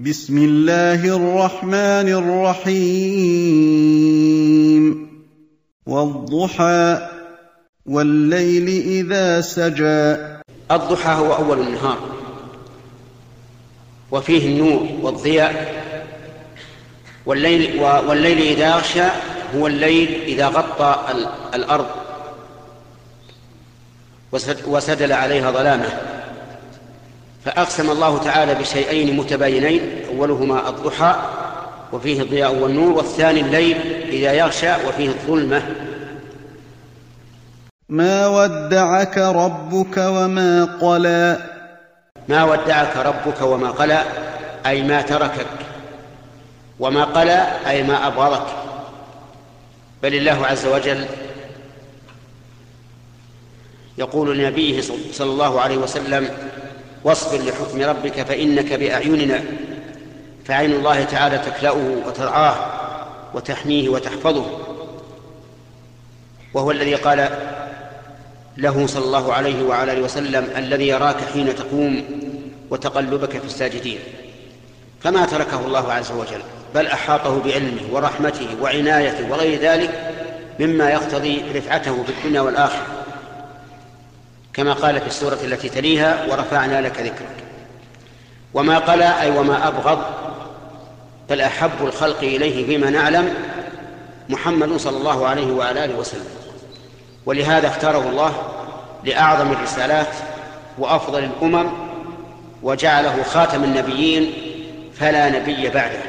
بسم الله الرحمن الرحيم. والضحى والليل إذا سجى. الضحى هو أول النهار. وفيه النور والضياء. والليل والليل إذا يغشى هو الليل إذا غطى الأرض. وسدل عليها ظلامه. فأقسم الله تعالى بشيئين متباينين أولهما الضحى وفيه الضياء والنور والثاني الليل إذا يغشى وفيه الظلمة. ما ودعك ربك وما قلى. ما ودعك ربك وما قلى أي ما تركك. وما قلى أي ما أبغضك. بل الله عز وجل يقول لنبيه صلى الله عليه وسلم واصبر لحكم ربك فإنك بأعيننا فعين الله تعالى تكلأه وترعاه وتحميه وتحفظه. وهو الذي قال له صلى الله عليه وعلى آله وسلم الذي يراك حين تقوم وتقلبك في الساجدين. فما تركه الله عز وجل بل أحاطه بعلمه ورحمته وعنايته وغير ذلك مما يقتضي رفعته في الدنيا والآخرة. كما قال في السورة التي تليها ورفعنا لك ذكرك. وما قلى أي وما أبغض بل أحب الخلق إليه فيما نعلم محمد صلى الله عليه وعلى آله وسلم. ولهذا اختاره الله لأعظم الرسالات وأفضل الأمم وجعله خاتم النبيين فلا نبي بعده.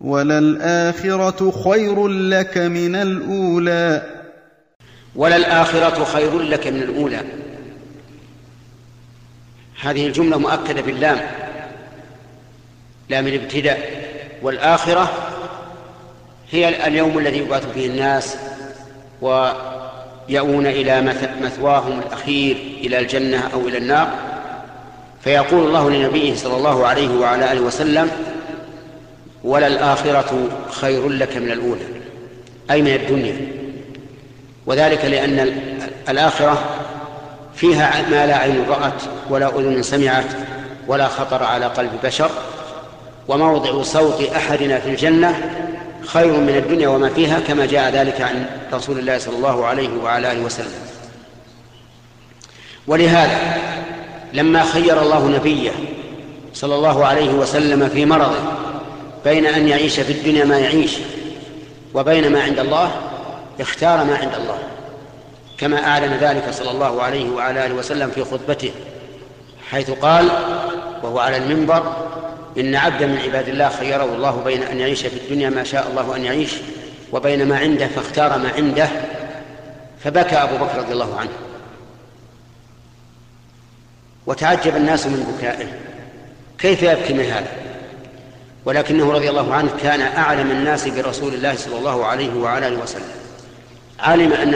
وللآخرة خير لك من الأولى. وللآخرة خير لك من الأولى. هذه الجملة مؤكدة باللام. لام الابتداء والآخرة هي اليوم الذي يبعث فيه الناس ويأون إلى مثواهم الأخير إلى الجنة أو إلى النار. فيقول الله لنبيه صلى الله عليه وعلى آله وسلم وللآخرة خير لك من الأولى. أي من الدنيا. وذلك لأن الآخرة فيها ما لا عين رأت ولا أذن سمعت ولا خطر على قلب بشر وموضع صوت أحدنا في الجنة خير من الدنيا وما فيها كما جاء ذلك عن رسول الله صلى الله عليه وعلى آله وسلم. ولهذا لما خير الله نبيه صلى الله عليه وسلم في مرضه بين أن يعيش في الدنيا ما يعيش وبين ما عند الله اختار ما عند الله كما أعلن ذلك صلى الله عليه وعلى آله وسلم في خطبته حيث قال وهو على المنبر إن عبدا من عباد الله خيره الله بين أن يعيش في الدنيا ما شاء الله أن يعيش وبين ما عنده فاختار ما عنده فبكى أبو بكر رضي الله عنه. وتعجب الناس من بكائه كيف يبكي من هذا؟ ولكنه رضي الله عنه كان أعلم الناس برسول الله صلى الله عليه وعلى آله وسلم. علم أن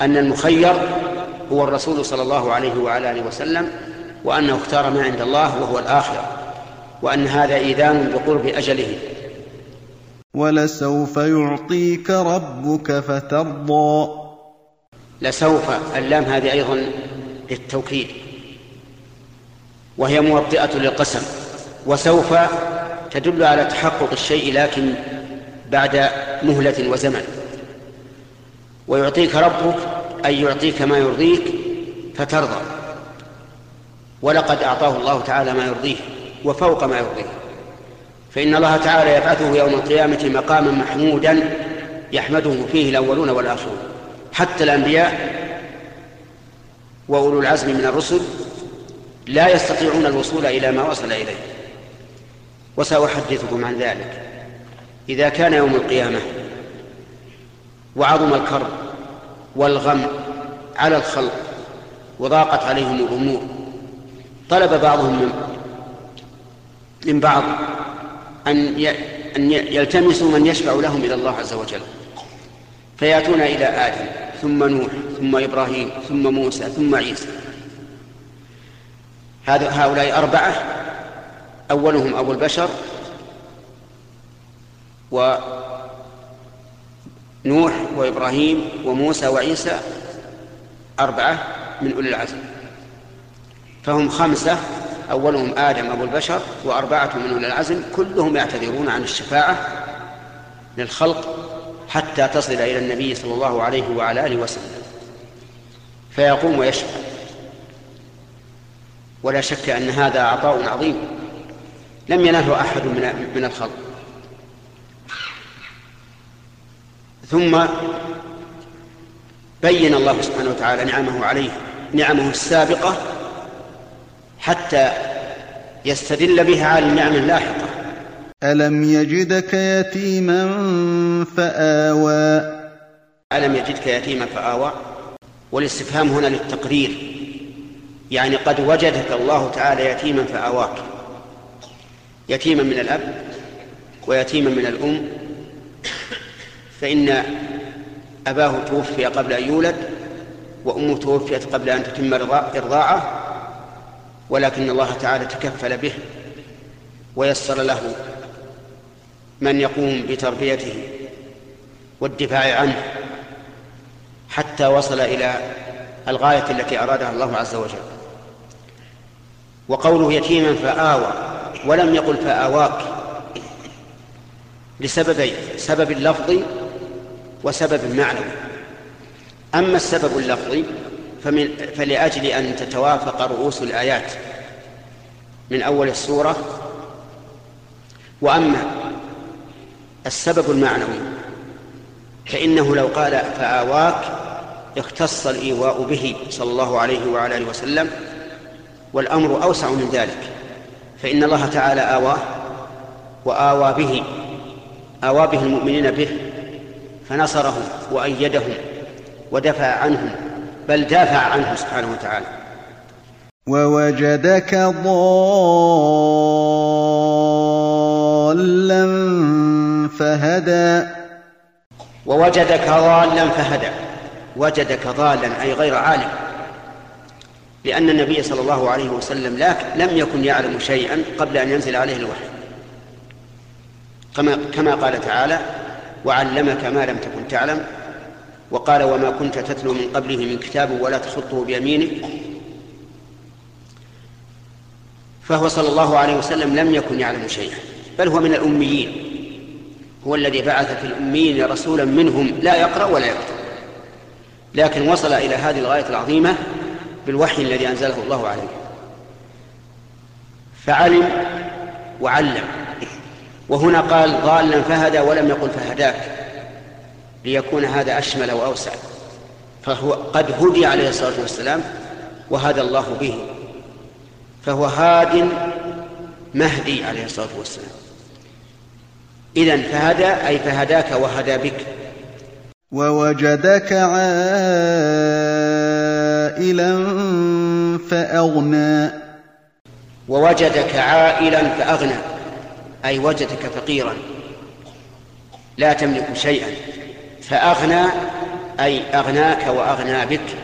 أن المخير هو الرسول صلى الله عليه وعلى آله وسلم وأنه اختار ما عند الله وهو الآخرة وأن هذا إيذان بقرب أجله. ولسوف يعطيك ربك فترضى. لسوف اللام هذه أيضا للتوكيد وهي موطئة للقسم وسوف تدل على تحقق الشيء لكن بعد مهلة وزمن. ويعطيك ربك أي يعطيك ما يرضيك فترضى. ولقد أعطاه الله تعالى ما يرضيه وفوق ما يرضيه. فإن الله تعالى يبعثه يوم القيامة مقاما محمودا يحمده فيه الأولون والآخرون. حتى الأنبياء وأولو العزم من الرسل لا يستطيعون الوصول إلى ما وصل إليه. وسأحدثكم عن ذلك. إذا كان يوم القيامة وعظم الكرب والغم على الخلق وضاقت عليهم الأمور. طلب بعضهم من, من بعض أن أن يلتمسوا من يشفع لهم إلى الله عز وجل. فيأتون إلى آدم ثم نوح ثم إبراهيم ثم موسى ثم عيسى. هؤلاء أربعة أولهم أبو البشر و نوح وإبراهيم وموسى وعيسى أربعة من أولي العزم. فهم خمسة أولهم آدم أبو البشر وأربعة من أولي العزم كلهم يعتذرون عن الشفاعة للخلق حتى تصل إلى النبي صلى الله عليه وعلى آله وسلم. فيقوم ويشفع. ولا شك أن هذا عطاء عظيم. لم يناله أحد من من الخلق. ثم بين الله سبحانه وتعالى نعمه عليه نعمه السابقة حتى يستدل بها على النعم اللاحقة. ألم يجدك يتيما فآوى. ألم يجدك يتيما فآوى؟ والاستفهام هنا للتقرير. يعني قد وجدك الله تعالى يتيما فآواك. يتيما من الأب ويتيما من الأم فإن أباه توفي قبل أن يولد وأمه توفيت قبل أن تتم إرضاعه ولكن الله تعالى تكفل به ويسر له من يقوم بتربيته والدفاع عنه حتى وصل إلى الغاية التي أرادها الله عز وجل. وقوله يتيما فآوى ولم يقل فآواك لسببين سبب اللفظي وسبب معنوي. أما السبب اللفظي فمن فلأجل أن تتوافق رؤوس الآيات من أول السورة وأما السبب المعنوي فإنه لو قال فآواك اختص الإيواء به صلى الله عليه وعلى آله وسلم والأمر أوسع من ذلك. فإن الله تعالى آواه وآوى به آوى به المؤمنين به فنصرهم وأيدهم ودفع عنهم بل دافع عنهم سبحانه وتعالى. ووجدك ضالا فهدى. ووجدك ضالا فهدى. وجدك ضالا أي غير عالم. لأن النبي صلى الله عليه وسلم لم يكن يعلم شيئا قبل أن ينزل عليه الوحي. كما كما قال تعالى وعلمك ما لم تكن تعلم وقال وما كنت تتلو من قبله من كتاب ولا تخطه بيمينك. فهو صلى الله عليه وسلم لم يكن يعلم شيئا بل هو من الأميين هو الذي بعث في الأميين رسولا منهم لا يقرأ ولا يكتب. لكن وصل إلى هذه الغاية العظيمة بالوحي الذي أنزله الله عليه. فعلم وعلم. وهنا قال ضالا فهدى ولم يقل فهداك ليكون هذا أشمل وأوسع. فهو قد هدي عليه الصلاة والسلام وهدى الله به. فهو هاد مهدي عليه الصلاة والسلام. إذن فهدى أي فهداك وهدى بك. ووجدك عائلا فأغنى. ووجدك عائلا فأغنى. أي وجدك فقيرا لا تملك شيئا فأغنى أي أغناك وأغنى بك.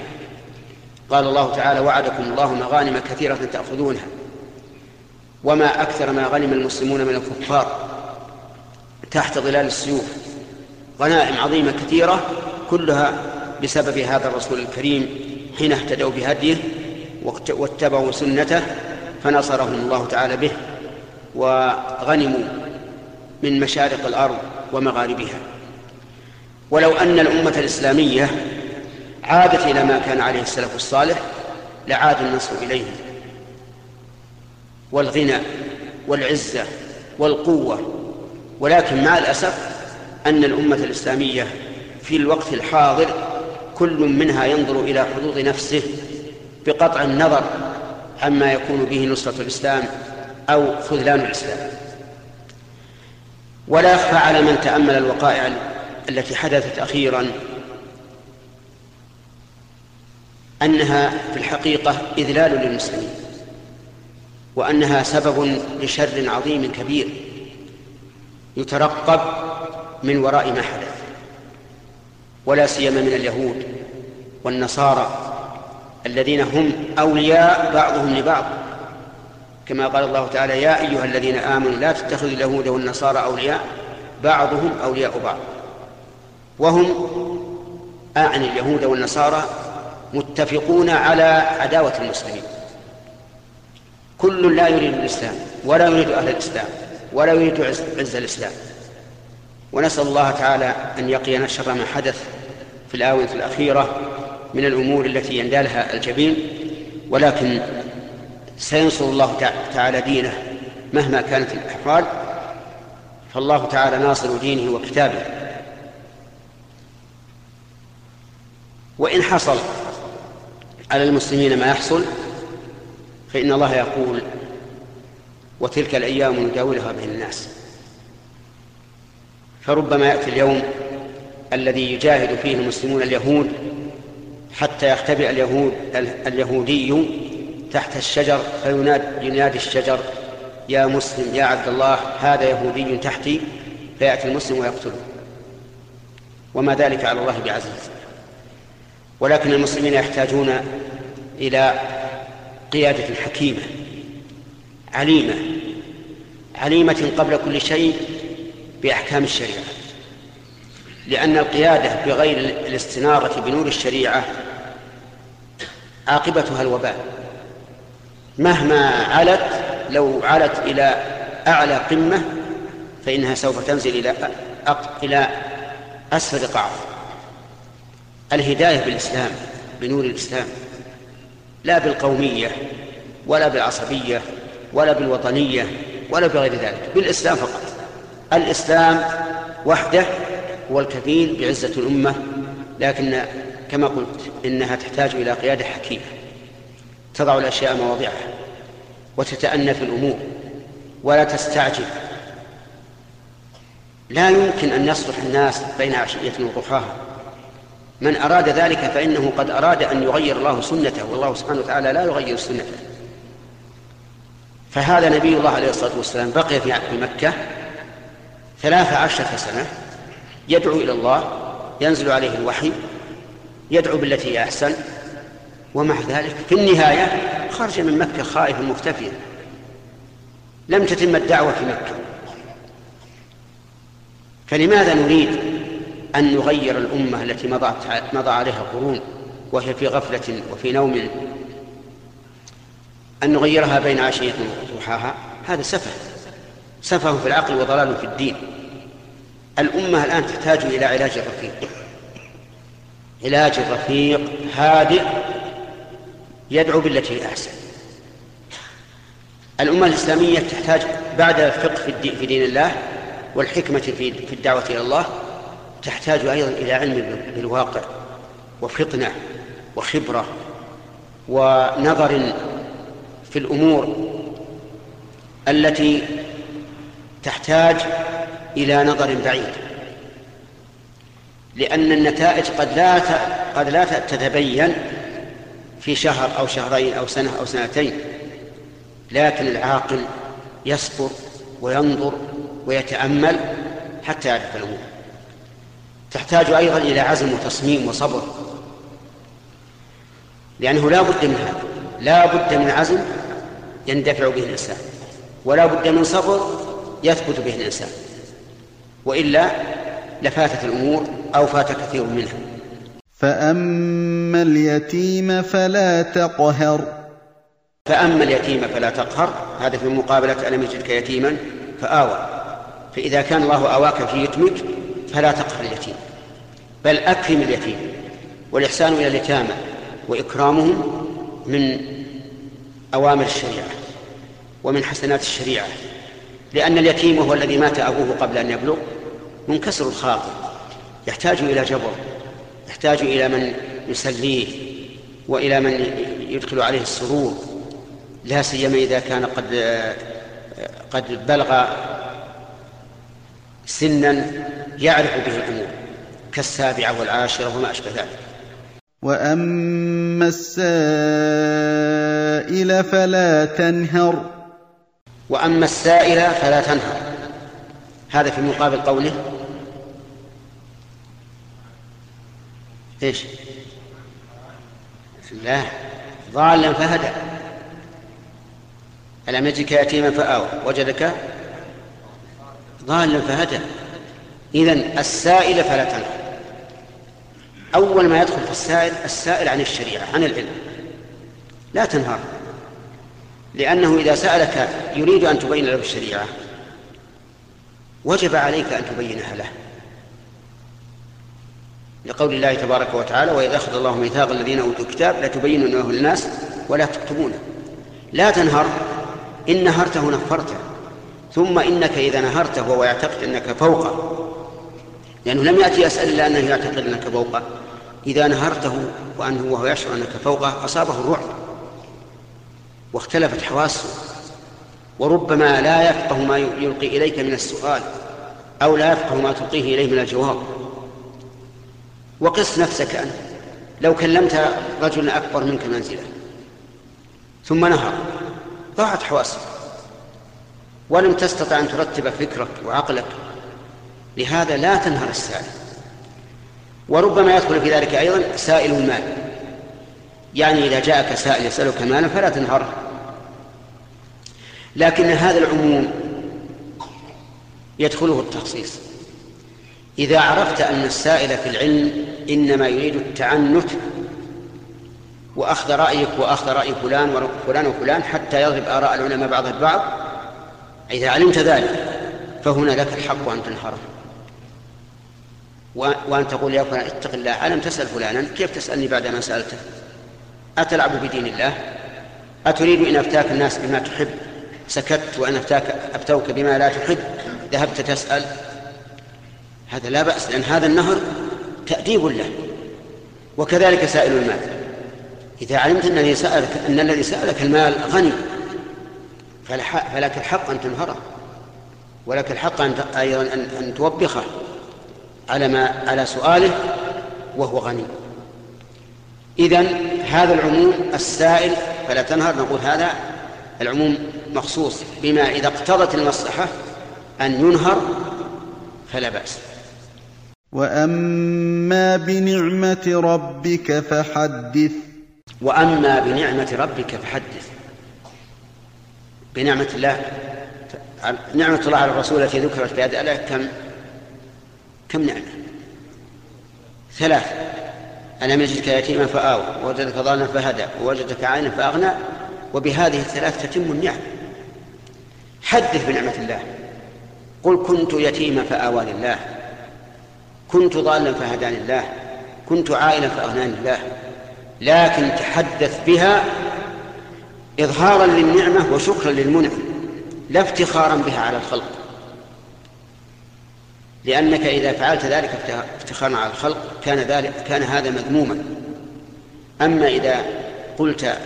قال الله تعالى وعدكم الله مغانم كثيرة تأخذونها وما أكثر ما غنم المسلمون من الكفار تحت ظلال السيوف. غنائم عظيمة كثيرة كلها بسبب هذا الرسول الكريم حين اهتدوا بهديه واتبعوا سنته فنصرهم الله تعالى به. وغنموا من مشارق الأرض ومغاربها. ولو أن الأمة الإسلامية عادت إلى ما كان عليه السلف الصالح لعاد النصر إليهم. والغنى والعزة والقوة. ولكن مع الأسف أن الأمة الإسلامية في الوقت الحاضر كل منها ينظر إلى حظوظ نفسه بقطع النظر عما يكون به نصرة الإسلام أو خذلان الإسلام. ولا يخفى على من تأمل الوقائع التي حدثت أخيرا أنها في الحقيقة إذلال للمسلمين وأنها سبب لشر عظيم كبير يترقب من وراء ما حدث ولا سيما من اليهود والنصارى الذين هم أولياء بعضهم لبعض. كما قال الله تعالى يا أيها الذين آمنوا لا تتخذوا اليهود والنصارى أولياء بعضهم أولياء بعض. وهم أعني اليهود والنصارى متفقون على عداوة المسلمين. كل لا يريد الإسلام ولا يريد أهل الإسلام ولا يريد عز, عز الإسلام. ونسأل الله تعالى أن يقينا شر ما حدث في الآونة الأخيرة من الأمور التي يندالها الجبين ولكن سينصر الله تعالى دينه مهما كانت الأحوال فالله تعالى ناصر دينه وكتابه. وإن حصل على المسلمين ما يحصل فإن الله يقول وتلك الأيام نداولها بين الناس. فربما يأتي اليوم الذي يجاهد فيه المسلمون اليهود حتى يختبئ اليهود اليهودي تحت الشجر فينادي ينادي الشجر يا مسلم يا عبد الله هذا يهودي تحتي فيأتي المسلم ويقتله. وما ذلك على الله بعزيز. ولكن المسلمين يحتاجون إلى قيادة حكيمة عليمة عليمة قبل كل شيء بأحكام الشريعة. لأن القيادة بغير الاستنارة بنور الشريعة عاقبتها الوباء. مهما علت لو علت إلى أعلى قمة فإنها سوف تنزل إلى إلى أسفل قاع. الهداية بالإسلام بنور الإسلام لا بالقومية ولا بالعصبية ولا بالوطنية ولا بغير ذلك بالإسلام فقط. الإسلام وحده هو الكفيل بعزة الأمة لكن كما قلت إنها تحتاج إلى قيادة حكيمة. تضع الأشياء مواضعها وتتأنى في الأمور ولا تستعجل. لا يمكن أن يصلح الناس بين عشية وضحاها. من أراد ذلك فإنه قد أراد أن يغير الله سنته والله سبحانه وتعالى لا يغير سنته. فهذا نبي الله عليه الصلاة والسلام بقي في مكة ثلاث عشرة سنة يدعو إلى الله ينزل عليه الوحي يدعو بالتي أحسن ومع ذلك في النهاية خرج من مكة خائفا مختفيا لم تتم الدعوة في مكة. فلماذا نريد أن نغير الأمة التي مضت مضى عليها قرون وهي في غفلة وفي نوم؟ أن نغيرها بين عشية وضحاها؟ هذا سفه. سفه في العقل وضلال في الدين. الأمة الآن تحتاج إلى علاج رفيق. علاج رفيق هادئ يدعو بالتي هي أحسن. الأمة الإسلامية تحتاج بعد الفقه في, دين الله والحكمة في, في الدعوة إلى الله تحتاج أيضا إلى علم بالواقع وفطنة وخبرة ونظر في الأمور التي تحتاج إلى نظر بعيد. لأن النتائج قد لا قد لا تتبين في شهر أو شهرين أو سنة أو سنتين. لكن العاقل يصبر وينظر ويتأمل حتى يعرف الأمور. تحتاج أيضا إلى عزم وتصميم وصبر. لأنه لا بد من هذا. لا بد من عزم يندفع به الإنسان. ولا بد من صبر يثبت به الإنسان. وإلا لفاتت الأمور أو فات كثير منها. فأما اليتيم فلا تقهر. فأما اليتيم فلا تقهر. هذا في مقابلة ألم يجدك يتيما فآوى. فإذا كان الله آواك في يتمك فلا تقهر اليتيم بل أكرم اليتيم. والإحسان إلى اليتامى وإكرامهم من أوامر الشريعة ومن حسنات الشريعة. لأن اليتيم هو الذي مات أبوه قبل أن يبلغ منكسر الخاطر يحتاج إلى جبر. يحتاج إلى من يسليه وإلى من يدخل عليه السرور لا سيما إذا كان قد قد بلغ سنا يعرف به الأمور كالسابعة والعاشرة وما أشبه ذلك. وأما السائل فلا تنهر. وأما السائل فلا تنهر. هذا في مقابل قوله إيش؟ لا ضالا فهدى. ألم يجدك يتيما فآوى. وجدك ضالا فهدى. إذن السائل فلا تنهر أول ما يدخل في السائل السائل عن الشريعة عن العلم. لا تنهر لأنه إذا سألك يريد أن تبين له الشريعة. وجب عليك أن تبينها له. لقول الله تبارك وتعالى وإذا أخذ الله ميثاق الذين أوتوا الكتاب لتبيننه للناس ولا تكتبونه لا تنهر إن نهرته نفرته ثم إنك إذا نهرته وهو يعتقد أنك فوقه. لأنه لم يأتي يسأل إلا أنه يعتقد أنك فوقه إذا نهرته وأنه وهو يشعر أنك فوقه أصابه الرعب واختلفت حواسه وربما لا يفقه ما يلقي إليك من السؤال أو لا يفقه ما تلقيه إليه من الجواب. وقس نفسك أنت. لو كلمت رجلا أكبر منك منزلة. ثم نهر. ضاعت حواسك. ولم تستطع أن ترتب فكرك وعقلك. لهذا لا تنهر السائل. وربما يدخل في ذلك أيضا سائل المال يعني إذا جاءك سائل يسألك مالا فلا تنهره لكن هذا العموم يدخله التخصيص. إذا عرفت أن السائل في العلم إنما يريد التعنت وأخذ رأيك وأخذ رأي فلان وفلان وفلان حتى يضرب آراء العلماء بعضها البعض إذا علمت ذلك فهنا لك الحق أن تنهره وأن تقول يا فلان اتق الله ألم تسأل فلانا؟ كيف تسألني بعد ما سألته؟ أتلعب بدين الله؟ أتريد إن أفتاك الناس بما تحب؟ سكت وأن أفتاك أفتوك بما لا تحب؟ ذهبت تسأل؟ هذا لا بأس لأن هذا النهر تأديب له وكذلك سائل المال. إذا علمت أن الذي سألك أن الذي سألك المال غني فلك الحق أن تنهره ولك الحق أن أيضا أن توبخه على ما على سؤاله وهو غني. إذا هذا العموم السائل فلا تنهر نقول هذا العموم مخصوص بما إذا اقتضت المصلحة أن ينهر فلا بأس. وأما بنعمة ربك فحدث. وأما بنعمة ربك فحدث. بنعمة الله. نعمة الله على الرسول التي ذكرت في هذه الآية كم؟ كم نعمة؟ ثلاث. ألم يجدك يتيما فآوى ووجدك ضالا فهدى ووجدك عائلا فأغنى وبهذه الثلاث تتم النعم. حدث بنعمة الله. قل كنت يتيما فآوى لله. كنت ضالا فهداني الله كنت عائلا فأغناني الله لكن تحدث بها إظهارا للنعمة وشكرا للمنعم لا افتخارا بها على الخلق. لأنك إذا فعلت ذلك افتخارا على الخلق كان ذلك كان هذا مذموما. أما إذا قلت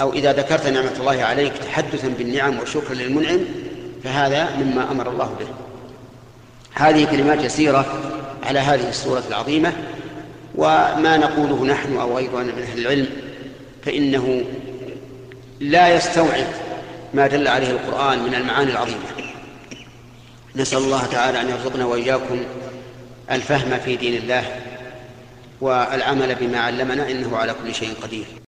أو إذا ذكرت نعمة الله عليك تحدثا بالنعم وشكرا للمنعم فهذا مما أمر الله به. هذه كلمات يسيرة على هذه السورة العظيمة وما نقوله نحن أو غيرنا من أهل العلم فإنه لا يستوعب ما دل عليه القرآن من المعاني العظيمة. نسأل الله تعالى أن يرزقنا وإياكم الفهم في دين الله والعمل بما علمنا إنه على كل شيء قدير.